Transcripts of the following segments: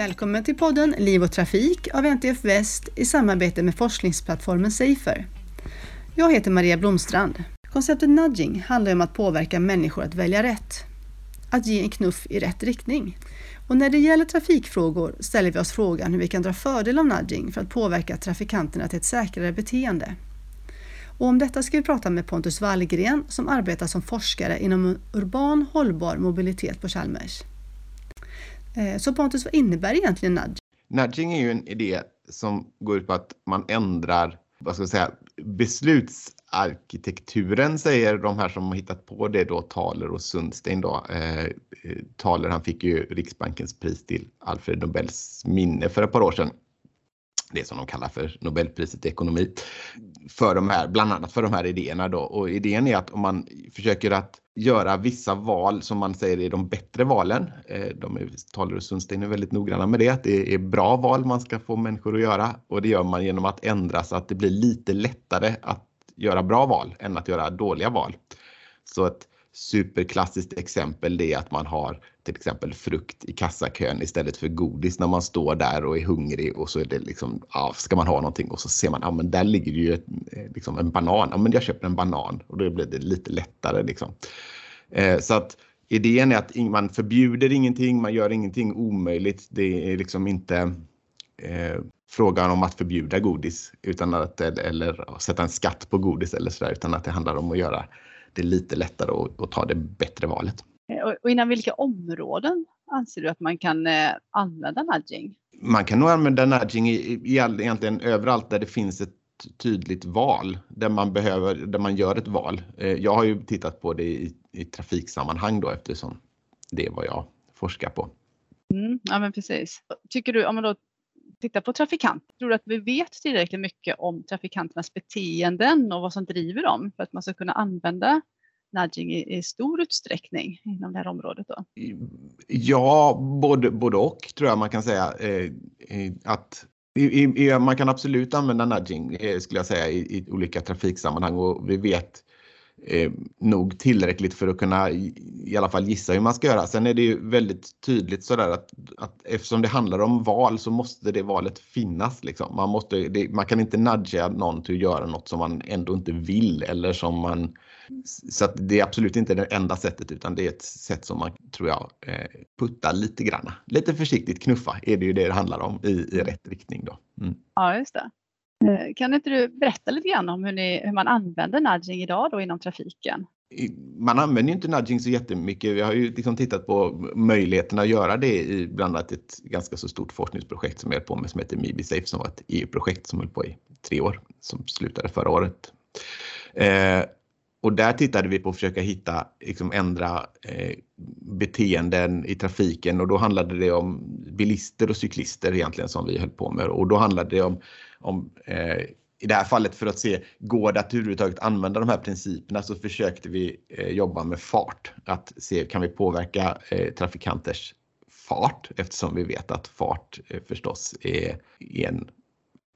Välkommen till podden Liv och Trafik av NTF Väst i samarbete med forskningsplattformen Safer. Jag heter Maria Blomstrand. Konceptet nudging handlar om att påverka människor att välja rätt. Att ge en knuff i rätt riktning. Och när det gäller trafikfrågor ställer vi oss frågan hur vi kan dra fördel av nudging för att påverka trafikanterna till ett säkrare beteende. Och om detta ska vi prata med Pontus Wallgren som arbetar som forskare inom urban hållbar mobilitet på Chalmers. Eh, så Pontus, vad innebär egentligen nudging? Nudging är ju en idé som går ut på att man ändrar vad ska jag säga, beslutsarkitekturen säger de här som har hittat på det då, Thaler och Sundstein då. Eh, eh Thaler han fick ju Riksbankens pris till Alfred Nobels minne för ett par år sedan det som de kallar för Nobelpriset i ekonomi. För de här, bland annat för de här idéerna då. Och idén är att om man försöker att göra vissa val som man säger är de bättre valen. Eh, de är, Taler och Sundstein är väldigt noggranna med det, att det är bra val man ska få människor att göra. Och det gör man genom att ändra så att det blir lite lättare att göra bra val än att göra dåliga val. Så ett superklassiskt exempel det är att man har till exempel frukt i kassakön istället för godis när man står där och är hungrig och så är det liksom, ja, ska man ha någonting och så ser man, ja men där ligger ju ett, eh, liksom en banan, ja men jag köper en banan och då blir det lite lättare liksom. Eh, så att idén är att man förbjuder ingenting, man gör ingenting omöjligt. Det är liksom inte eh, frågan om att förbjuda godis utan att, eller sätta en skatt på godis eller sådär, utan att det handlar om att göra det lite lättare att, att ta det bättre valet. Eh, och inom vilka områden anser du att man kan eh, använda nudging? Man kan nog använda nudging i, i egentligen överallt där det finns ett tydligt val, där man, behöver, där man gör ett val. Eh, jag har ju tittat på det i, i trafiksammanhang då eftersom det är vad jag forskar på. Mm, ja men precis. Tycker du, om man då Titta på trafikanter, tror du att vi vet tillräckligt mycket om trafikanternas beteenden och vad som driver dem för att man ska kunna använda nudging i, i stor utsträckning inom det här området? Då? Ja, både, både och tror jag man kan säga. Eh, att i, i, man kan absolut använda nudging eh, skulle jag säga i, i olika trafiksammanhang och vi vet eh, nog tillräckligt för att kunna i alla fall gissa hur man ska göra. Sen är det ju väldigt tydligt sådär att, att eftersom det handlar om val så måste det valet finnas. Liksom. Man, måste, det, man kan inte nudga någon till att göra något som man ändå inte vill eller som man så att det är absolut inte det enda sättet utan det är ett sätt som man, tror jag, eh, puttar lite granna. Lite försiktigt knuffa är det ju det det handlar om i, i rätt riktning. Då. Mm. Ja, just det. Eh, kan inte du berätta lite grann om hur, ni, hur man använder nudging idag då inom trafiken? Man använder ju inte nudging så jättemycket. Vi har ju liksom tittat på möjligheterna att göra det i bland annat ett ganska så stort forskningsprojekt som jag är på med som heter MibiSafe som var ett EU-projekt som höll på i tre år som slutade förra året. Eh, och där tittade vi på att försöka hitta, liksom ändra eh, beteenden i trafiken och då handlade det om bilister och cyklister egentligen som vi höll på med och då handlade det om, om eh, i det här fallet för att se, går det att överhuvudtaget använda de här principerna så försökte vi eh, jobba med fart. Att se, kan vi påverka eh, trafikanters fart eftersom vi vet att fart eh, förstås är, är en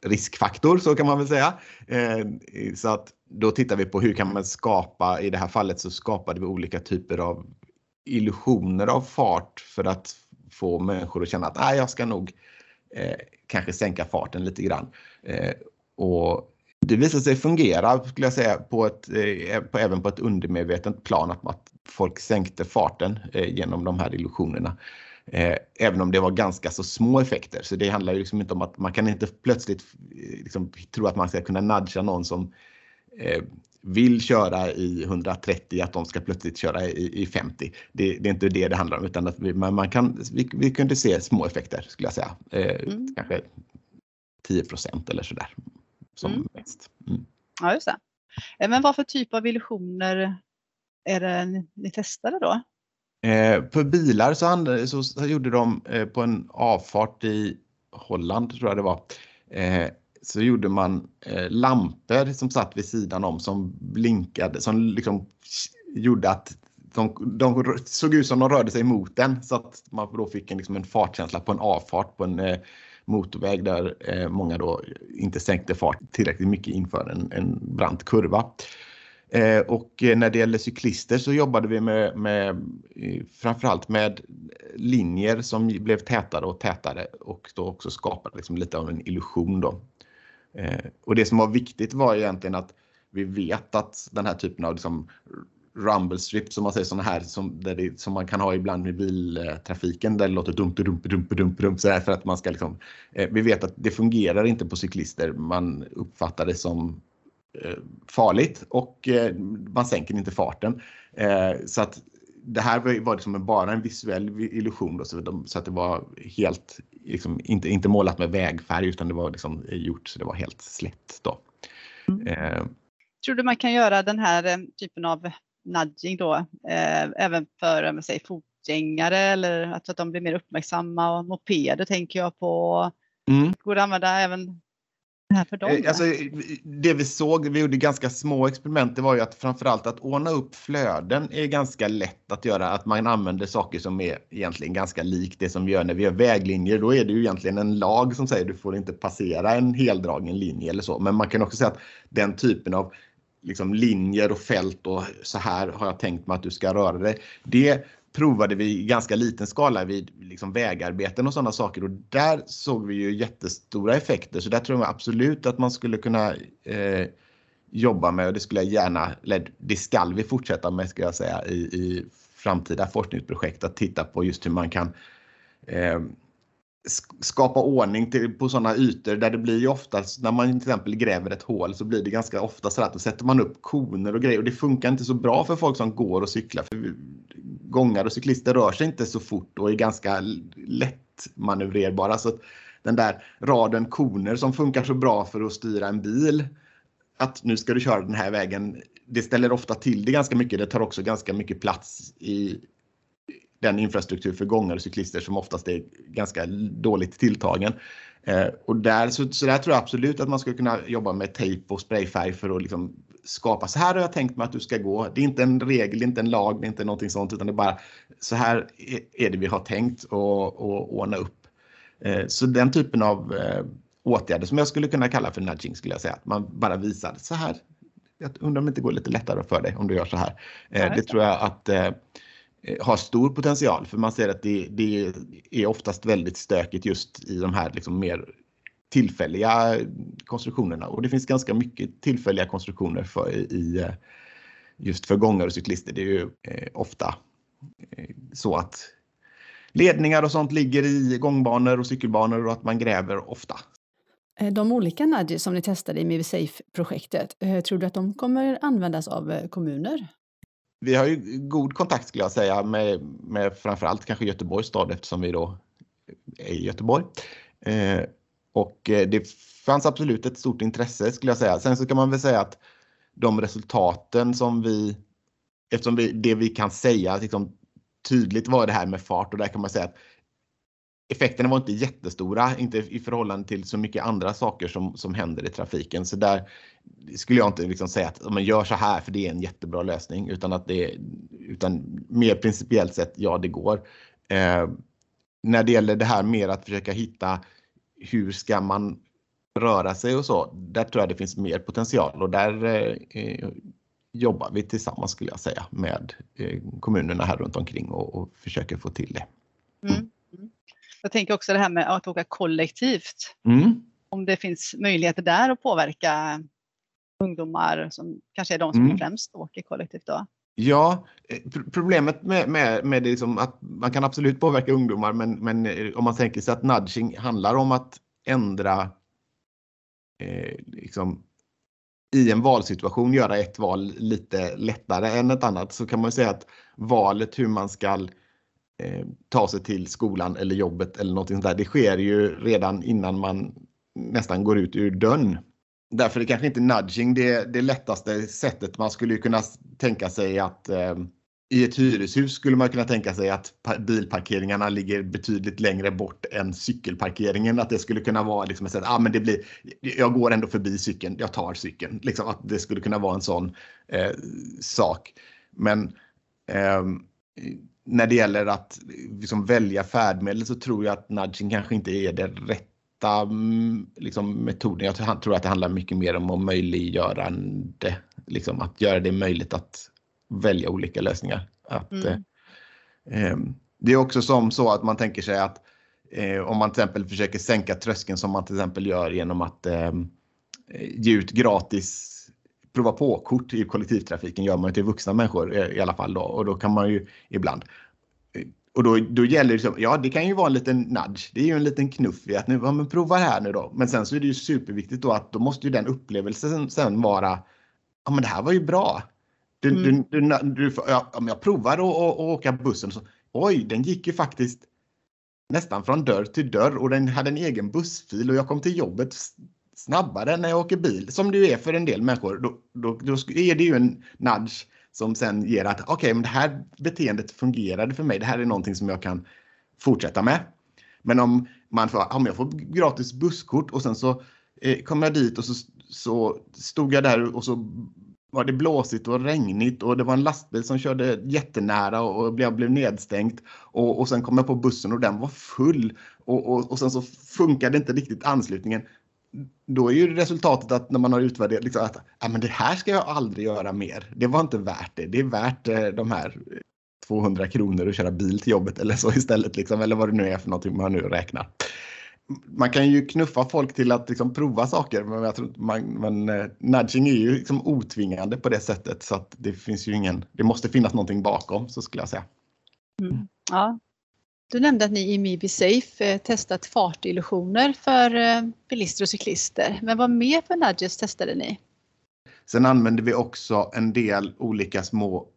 riskfaktor, så kan man väl säga. Eh, så att då tittar vi på hur kan man skapa, i det här fallet så skapade vi olika typer av illusioner av fart för att få människor att känna att Nej, jag ska nog eh, kanske sänka farten lite grann. Eh, och det visade sig fungera, skulle jag säga, på ett, eh, på, även på ett undermedvetet plan, att, att folk sänkte farten eh, genom de här illusionerna. Eh, även om det var ganska så små effekter. Så det handlar ju liksom inte om att man kan inte plötsligt liksom, tro att man ska kunna nudga någon som eh, vill köra i 130 att de ska plötsligt köra i, i 50. Det, det, är inte det det handlar om utan att vi, man, man kan, vi, vi, kunde se små effekter skulle jag säga. Eh, mm. Kanske 10% eller sådär som mm. mest. Mm. Ja, just det. Eh, men vad för typ av illusioner är det ni testade då? Eh, för bilar så, handlade, så, så, gjorde de eh, på en avfart i Holland, tror jag det var, eh, så gjorde man eh, lampor som satt vid sidan om som blinkade, som liksom gjorde att de, de såg ut som de rörde sig mot den så att man då fick en, liksom en fartkänsla på en avfart på en eh, motorväg där eh, många då inte sänkte fart tillräckligt mycket inför en, en brant kurva. Eh, och eh, när det gäller cyklister så jobbade vi med, med framförallt med linjer som blev tätare och tätare och då också skapade liksom lite av en illusion. Då. Och det som var viktigt var egentligen att vi vet att den här typen av liksom rumble strip som man säger sådana här som, det, som man kan ha ibland med biltrafiken där det låter dump, dump, dump, dump, dump så för att man ska liksom, eh, vi vet att det fungerar inte på cyklister. Man uppfattar det som eh, farligt och eh, man sänker inte farten. Eh, så att det här var liksom bara en visuell illusion då, så, de, så att det var helt, liksom, inte, inte målat med vägfärg utan det var liksom gjort så det var helt slätt. Då. Mm. Eh. Tror du man kan göra den här eh, typen av nudging då eh, även för säger, fotgängare eller att, att de blir mer uppmärksamma och mopeder tänker jag på. Mm. Går det att använda även här för dem? Eh, alltså, det vi såg, vi gjorde ganska små experiment, det var ju att framförallt att ordna upp flöden är ganska lätt att göra. Att man använder saker som är egentligen ganska likt det som vi gör när vi gör väglinjer. Då är det ju egentligen en lag som säger du får inte passera en heldragen linje eller så. Men man kan också säga att den typen av liksom linjer och fält och så här har jag tänkt mig att du ska röra dig. Det provade vi i ganska liten skala vid liksom vägarbeten och sådana saker och där såg vi ju jättestora effekter. Så där tror jag absolut att man skulle kunna eh, jobba med och det skulle jag gärna, eller det skall vi fortsätta med ska jag säga i, i framtida forskningsprojekt att titta på just hur man kan eh, skapa ordning till, på sådana ytor där det blir ju oftast när man till exempel gräver ett hål så blir det ganska ofta så att då sätter man upp koner och grejer och det funkar inte så bra för folk som går och cyklar. För gångar och cyklister rör sig inte så fort och är ganska lätt manövrerbara. Så den där raden koner som funkar så bra för att styra en bil att nu ska du köra den här vägen. Det ställer ofta till det ganska mycket. Det tar också ganska mycket plats i den infrastruktur för gångare och cyklister som oftast är ganska dåligt tilltagen. Eh, och där, så, så där tror jag absolut att man skulle kunna jobba med tejp och sprayfärg för att liksom skapa. Så här har jag tänkt mig att du ska gå. Det är inte en regel, det är inte en lag, det är inte någonting sånt, utan det är bara så här är det vi har tänkt och, och ordna upp. Eh, så den typen av eh, åtgärder som jag skulle kunna kalla för nudging skulle jag säga. Att man bara visar så här. Jag undrar om det inte går lite lättare för dig om du gör så här. det tror jag att Eh, Eh, har stor potential för man ser att det, det är oftast väldigt stökigt just i de här liksom mer tillfälliga konstruktionerna och det finns ganska mycket tillfälliga konstruktioner för, i, eh, just för gångare och cyklister. Det är ju eh, ofta eh, så att ledningar och sånt ligger i gångbanor och cykelbanor och att man gräver ofta. Eh, de olika nudges som ni testade i MiviSafe-projektet, tror du att de kommer användas av kommuner? Vi har ju god kontakt skulle jag säga med, med framförallt kanske Göteborgs stad eftersom vi då är i Göteborg. Eh, och eh, det fanns absolut ett stort intresse skulle jag säga. Sen så kan man väl säga att de resultaten som vi, eftersom vi, det vi kan säga liksom, tydligt var det här med fart och där kan man säga att effekterna var inte jättestora, inte i förhållande till så mycket andra saker som, som händer i trafiken. Så där skulle jag inte liksom säga att man gör så här för det är en jättebra lösning, utan att det utan mer principiellt sett, ja det går. Eh, när det gäller det här mer att försöka hitta hur ska man röra sig och så, där tror jag det finns mer potential och där eh, eh jobbar vi tillsammans skulle jag säga med eh, kommunerna här runt omkring och, och försöker få till det. Mm. Jag tänker också det här med att åka kollektivt. Mm. Om det finns möjligheter där att påverka ungdomar som kanske är de som mm. främst åker kollektivt då. Ja, eh, problemet med, med, med det liksom att man kan absolut påverka ungdomar men, men eh, om man tänker sig att nudging handlar om att ändra eh, liksom, i en valsituation göra ett val lite lättare än ett annat så kan man säga att valet hur man ska eh, ta sig till skolan eller jobbet eller någonting sånt där. Det sker ju redan innan man nästan går ut ur dörren. Därför är kanske inte nudging det, det lättaste sättet. Man skulle kunna tänka sig att eh, i ett hyreshus skulle man kunna tänka sig att bilparkeringarna ligger betydligt längre bort än cykelparkeringen. Att det skulle kunna vara liksom ett sätt, ah, men det blir, jag går ändå förbi cykeln, jag tar cykeln. Liksom att det skulle kunna vara en sån eh, sak. Men eh, när det gäller att liksom välja färdmedel så tror jag att nudging kanske inte är det rätta mm, liksom, metoden. Jag tror att det handlar mycket mer om att möjliggörande, liksom, att göra det möjligt att välja olika lösningar. Att, mm. eh, ehm, Det är också som så att man tänker sig att eh, om man till exempel försöker sänka tröskeln som man till exempel gör genom att eh, ge ut gratis prova på-kort i kollektivtrafiken gör man till vuxna människor i alla fall då och då kan man ju ibland. Och då, då gäller det, så, ja det kan ju vara en liten nudge, det är ju en liten knuff i att nu, ja, men prova här nu då. Men sen så är det ju superviktigt då att då måste ju den upplevelsen sen vara, ja men det här var ju bra. Du, mm. du, du, du, ja, om jag provar att åka bussen, så, oj den gick ju faktiskt nästan från dörr till dörr och den hade en egen bussfil och jag kom till jobbet snabbare när jag åker bil, som det ju är för en del människor. Då, då, då är det ju en nudge som sen ger att okej, okay, men det här beteendet fungerade för mig. Det här är någonting som jag kan fortsätta med. Men om man får, om jag får gratis busskort och sen så eh, kom jag dit och så, så stod jag där och så var det blåsigt och regnigt och det var en lastbil som körde jättenära och jag blev nedstängt. Och, och sen kom jag på bussen och den var full och, och, och sen så funkade inte riktigt anslutningen då är ju resultatet att när man har utvärderat liksom att ah, men det här ska jag aldrig göra mer. Det var inte värt det. Det är värt eh, de här 200 kronor att köra bil till jobbet eller så istället. Liksom, eller vad det nu är för någonting man nu räknar. Man kan ju knuffa folk till att liksom prova saker men, jag tror, man, men eh, nudging är ju liksom otvingande på det sättet så att det finns ju ingen, det måste finnas någonting bakom så skulle jag säga. Mm. Ja, du nämnde att ni i Mibi Safe eh, testat fartillusioner för eh, bilister och cyklister. Men vad mer för nudges testade ni? Sen använde vi också en del olika små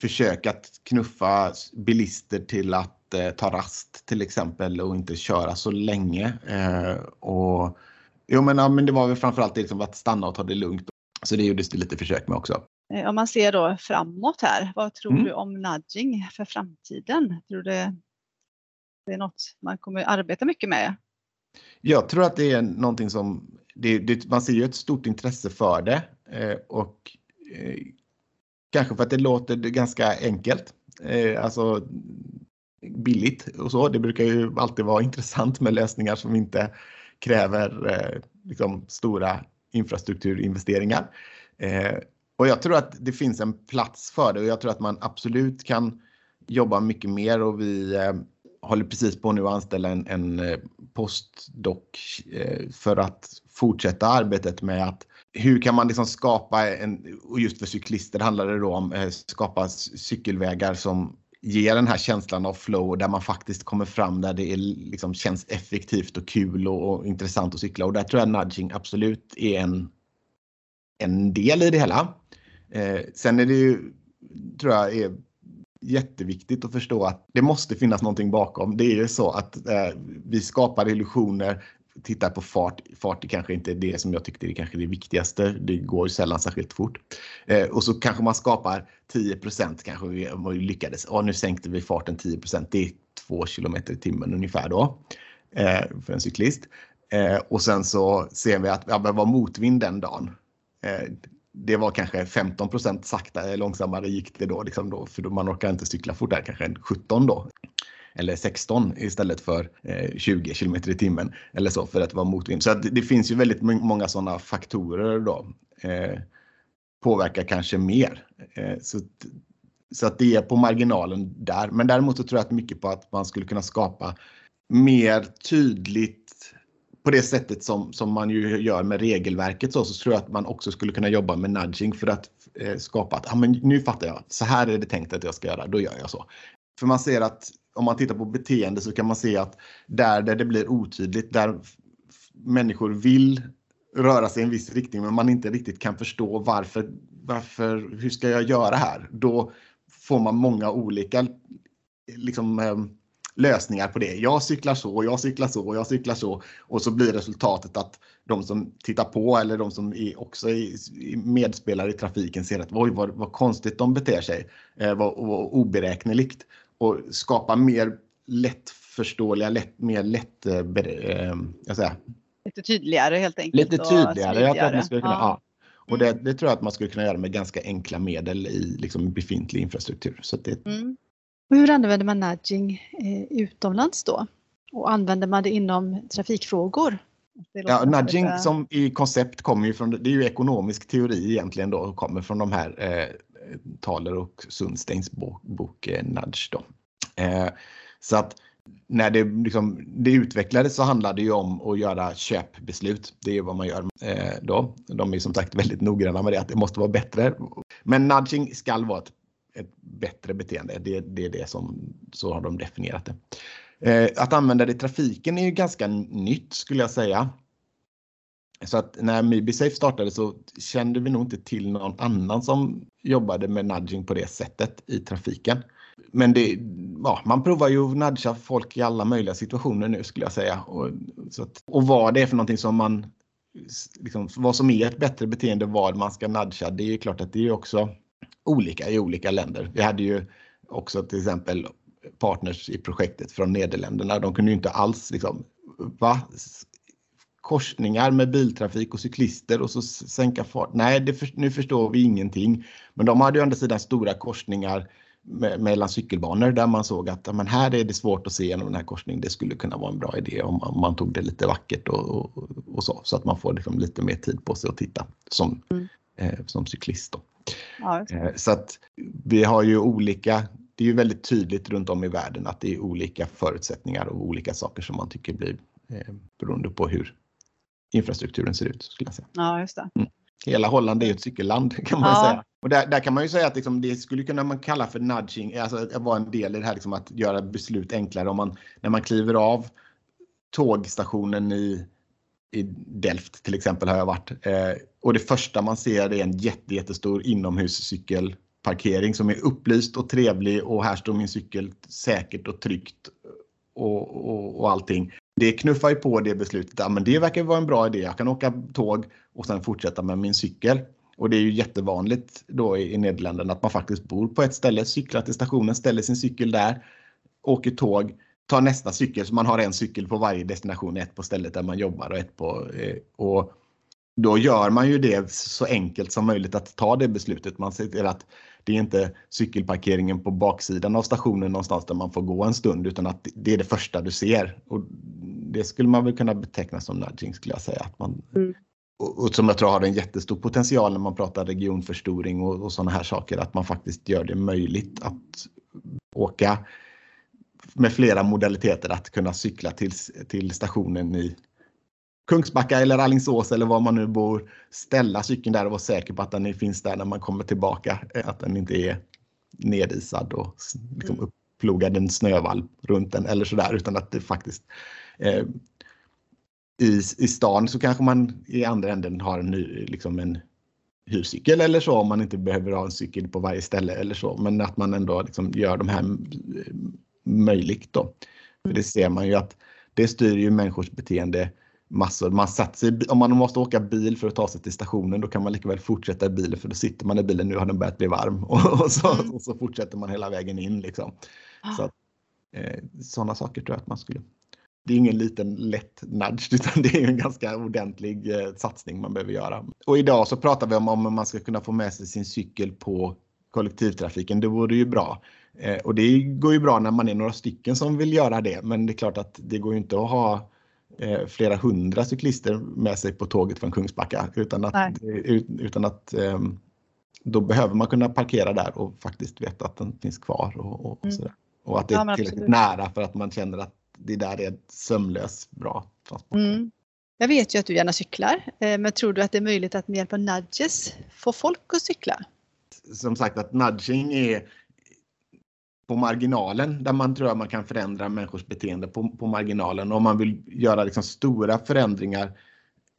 försök att knuffa bilister till att eh, ta rast till exempel och inte köra så länge. Eh, och, jo, men, ja, men det var väl framförallt det liksom att stanna och ta det lugnt. Så det gjordes det lite försök med också. Eh, om man ser då framåt här, vad tror mm. du om nudging för framtiden? Tror du det det är något man kommer arbeta mycket med? Jag tror att det är någonting som det, det, man ser ju ett stort intresse för det eh, och eh, kanske för att det låter ganska enkelt. Eh, alltså billigt och så. Det brukar ju alltid vara intressant med lösningar som inte kräver eh, liksom, stora infrastrukturinvesteringar. Eh, och jag tror att det finns en plats för det och jag tror att man absolut kan jobba mycket mer och vi eh, håller precis på nu att anställa en, en eh, postdoc eh, för att fortsätta arbetet med att hur kan man liksom skapa en, och just för cyklister handlar det då om eh, skapa cykelvägar som ger den här känslan av flow där man faktiskt kommer fram där det är, liksom, känns effektivt och kul och, och intressant att cykla och där tror jag nudging absolut är en, en del i det hela. Eh, sen är det ju, tror jag, är jätteviktigt att förstå att det måste finnas någonting bakom. Det är ju så att eh, vi skapar illusioner, tittar på fart. Fart är kanske inte det som jag tyckte är kanske det viktigaste. Det går ju sällan särskilt fort. Eh, och så kanske man skapar 10% kanske vi, vi lyckades. Och nu sänkte vi farten 10 Det är 2 km i timmen ungefär då eh, för en cyklist. Eh, och sen så ser vi att ja, det var motvind den dagen. Eh, det var kanske 15% sakta, eh, långsammare gick det då, liksom då för man orkar inte cykla fort där, kanske 17 då. Eller 16 istället för eh, 20 km i timmen eller så för att vara motvind. Så det, det finns ju väldigt många sådana faktorer då. Eh, påverkar kanske mer. Eh, så, så att det är på marginalen där. Men däremot så tror jag att mycket på att man skulle kunna skapa mer tydligt på det sättet som, som man ju gör med regelverket så, så tror jag att man också skulle kunna jobba med nudging för att eh, skapa att ah, men nu fattar jag, så här är det tänkt att jag ska göra, då gör jag så. För man ser att om man tittar på beteende så kan man se att där, där det blir otydligt, där människor vill röra sig i en viss riktning men man inte riktigt kan förstå varför, varför hur ska jag göra här? Då får man många olika liksom, eh, lösningar på det. Jag cyklar så, jag cyklar så, jag cyklar så och så blir resultatet att de som tittar på eller de som är också medspelare i trafiken ser att oj vad, vad konstigt de beter sig, eh, vad, vad oberäkneligt och skapa mer lättförståeliga, lätt, mer lätt, eh, eh, jag säger, Lite tydligare helt enkelt. Lite tydligare. Jag tror att man skulle kunna, ja. ja. Och det, det, tror jag att man skulle kunna göra med ganska enkla medel i liksom befintlig infrastruktur. Så det, mm. Och hur använder man nudging eh, utomlands då? Och använder man det inom trafikfrågor? Ja, nudging lite... som i koncept kommer ju från, det är ju ekonomisk teori egentligen då, kommer från de här eh, Taler och Sundsteins bok, bok eh, Nudge då. Eh, så att när det, liksom, det utvecklades så handlade det ju om att göra köpbeslut. Det är vad man gör eh, då. De är som sagt väldigt noggranna med det, att det måste vara bättre. Men nudging ska vara ett, ett bättre beteende. Det, det, är det som, så har de definierat det. Eh, att använda det i trafiken är ju ganska nytt skulle jag säga. Så att när MibiSafe startade så kände vi nog inte till någon annan som jobbade med nudging på det sättet i trafiken men det, ja, man provar ju att nudga folk i alla möjliga situationer nu skulle jag säga. Och, så att, och vad det är för någonting som man, liksom, vad som är ett bättre beteende, vad man ska nudga, det är klart att det är också olika i olika länder. Vi hade ju också till exempel partners i projektet från Nederländerna. De kunde ju inte alls liksom, va? korsningar med biltrafik och cyklister och så sänka fart. Nej, det, nu förstår vi ingenting. Men de hade ju å andra sidan stora korsningar mellan cykelbanor där man såg att men här är det svårt att se genom den här korsningen. Det skulle kunna vara en bra idé om, om man tog det lite vackert och, och, och, så så att man får liksom lite mer tid på sig att titta som, mm. eh, som cyklist. Ja, eh, så att vi har ju olika, det är ju väldigt tydligt runt om i världen att det är olika förutsättningar och olika saker som man tycker blir eh, beroende på hur infrastrukturen ser ut. Skulle jag säga. Ja, just det. Mm. Hela Holland är ju ett cykelland kan man ja. säga. Och där, där, kan man ju säga att liksom, det skulle kunna man kalla för nudging, alltså vara en del i det här liksom, att göra beslut enklare. Om man, när man kliver av tågstationen i, i Delft till exempel har jag varit. Eh, och det första man ser är en jätte, jättestor inomhuscykelparkering som är upplyst och trevlig och här står min cykel säkert och tryggt och, och, och allting det knuffar ju på det beslutet. Ja, men det verkar vara en bra idé. Jag kan åka tåg och sen fortsätta med min cykel. Och det är ju jättevanligt då i, Nederländerna att man faktiskt bor på ett ställe, cyklar till stationen, ställer sin cykel där, åker tåg, tar nästa cykel så man har en cykel på varje destination, ett på stället där man jobbar och ett på... Eh, och då gör man ju det så enkelt som möjligt att ta det beslutet. Man ser till att det är inte cykelparkeringen på baksidan av stationen någonstans där man får gå en stund utan att det är det första du ser. Och det skulle man väl kunna beteckna som nudging skulle jag säga. Att man, mm. och, och, som jag tror har en jättestor potential när man pratar regionförstoring och, och sådana här saker. Att man faktiskt gör det möjligt att åka med flera modaliteter att kunna cykla till, till stationen i Kungsbacka eller Allingsås eller var man nu bor, ställa cykeln där och vara säker på att den finns där när man kommer tillbaka. Eh, att den inte är nedisad och liksom mm. uppplogad en snövall runt den eller sådär utan att det faktiskt eh, i, i stan så kanske man i andra änden har en, liksom en hyrcykel eller så om man inte behöver ha en cykel på varje ställe eller så. Men att man ändå liksom gör de här eh, möjligt då. För det ser man ju att det styr ju människors beteende massor. Man satt sig, om man måste åka bil för att ta sig till stationen då kan man lika väl fortsätta i bilen för då sitter man i bilen, nu har den börjat bli varm och, och så, mm. och så fortsätter man hela vägen in. Liksom. Ah. Så, eh, sådana saker tror jag att man skulle det är ingen liten lätt nudge utan det är en ganska ordentlig eh, satsning man behöver göra. Och idag så pratar vi om om man ska kunna få med sig sin cykel på kollektivtrafiken. Det vore ju bra. Eh, och det går ju bra när man är några stycken som vill göra det. Men det är klart att det går ju inte att ha eh, flera hundra cyklister med sig på tåget från Kungsbacka utan att, utan att ehm, då behöver man kunna parkera där och faktiskt veta att den finns kvar och, och, mm. sådär. och att det är ja, tillräckligt nära för att man känner att det där är ett sömlöst bra transport. Mm. Jag vet ju att du gärna cyklar, eh, men tror du att det är möjligt att med hjälp av nudges få folk att cykla? Som sagt att nudging är på marginalen där man tror att man kan förändra människors beteende på, på marginalen. Om man vill göra liksom stora förändringar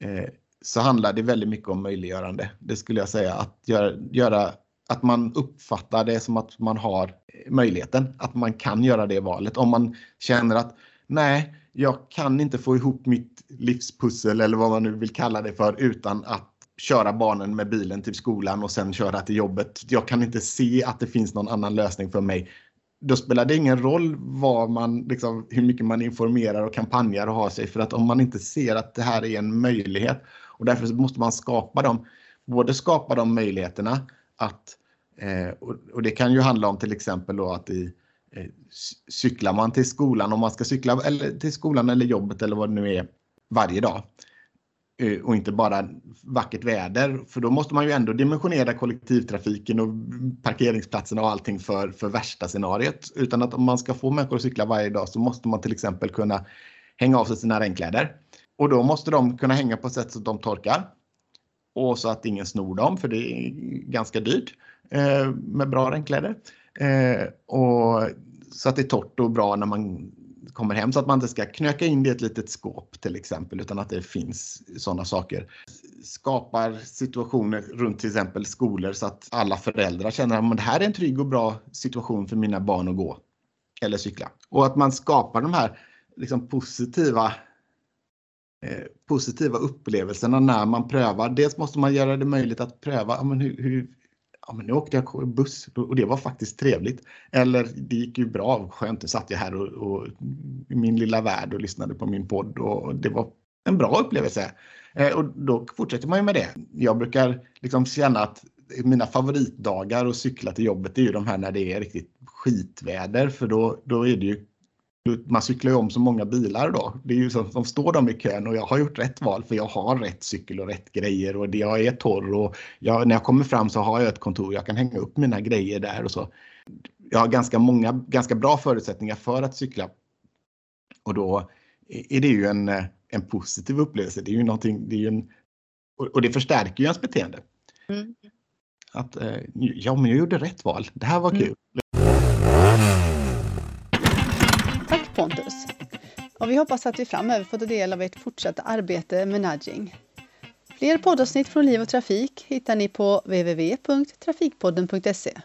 eh, så handlar det väldigt mycket om möjliggörande. Det skulle jag säga att göra, göra att man uppfattar det som att man har möjligheten, att man kan göra det valet. Om man känner att nej, jag kan inte få ihop mitt livspussel eller vad man nu vill kalla det för utan att köra barnen med bilen till skolan och sen köra till jobbet. Jag kan inte se att det finns någon annan lösning för mig. Då spelar det ingen roll vad man, liksom, hur mycket man informerar och kampanjar och har sig för att om man inte ser att det här är en möjlighet och därför måste man skapa dem, både skapa de möjligheterna att eh, och, och, det kan ju handla om till exempel då att i, eh, cyklar man till skolan om man ska cykla eller till skolan eller jobbet eller vad det nu är varje dag Eh, Eh, och inte bara vackert väder. För då måste man ju ändå dimensionera kollektivtrafiken och parkeringsplatserna och allting för, för värsta scenariet. Utan att om man ska få människor att cykla varje dag så måste man till exempel kunna hänga av sig sina regnkläder. Och då måste de kunna hänga på ett sätt så att de torkar. Och så att ingen snor dem, för det är ganska dyrt eh, med bra regnkläder. Eh, och så att det är torrt och bra när man kommer hem så att man inte ska knöka in det i ett litet skåp till exempel utan att det finns sådana saker. Skapar situationer runt till exempel skolor så att alla föräldrar känner att det här är en trygg och bra situation för mina barn att gå eller cykla. Och att man skapar de här liksom positiva eh, positiva upplevelserna när man prövar. Dels måste man göra det möjligt att pröva ja, men hur, hur, ja, men nu åkte jag buss och det var faktiskt trevligt. Eller det gick ju bra, skönt, nu satt jag här och, och, i min lilla värld och lyssnade på min podd och det var en bra upplevelse. Eh, och då fortsätter man ju med det. Jag brukar liksom känna att mina favoritdagar att cykla till jobbet är ju de här när det är riktigt skitväder för då, då är det ju man cyklar ju om så många bilar då. Det är ju som, som står de i kön och jag har gjort rätt val för jag har rätt cykel och rätt grejer och jag är torr och jag, när jag kommer fram så har jag ett kontor. Jag kan hänga upp mina grejer där och så. Jag har ganska många, ganska bra förutsättningar för att cykla. Och då är det ju en, en positiv upplevelse. Det är ju någonting, det är en, och det förstärker ju ens beteende. Mm. Att eh, ja, men jag gjorde rätt val. Det här var mm. kul. Pontus. Och vi hoppas att vi framöver får ta del av ert fortsatta arbete med nudging. Fler poddavsnitt från Liv och Trafik hittar ni på www.trafikpodden.se.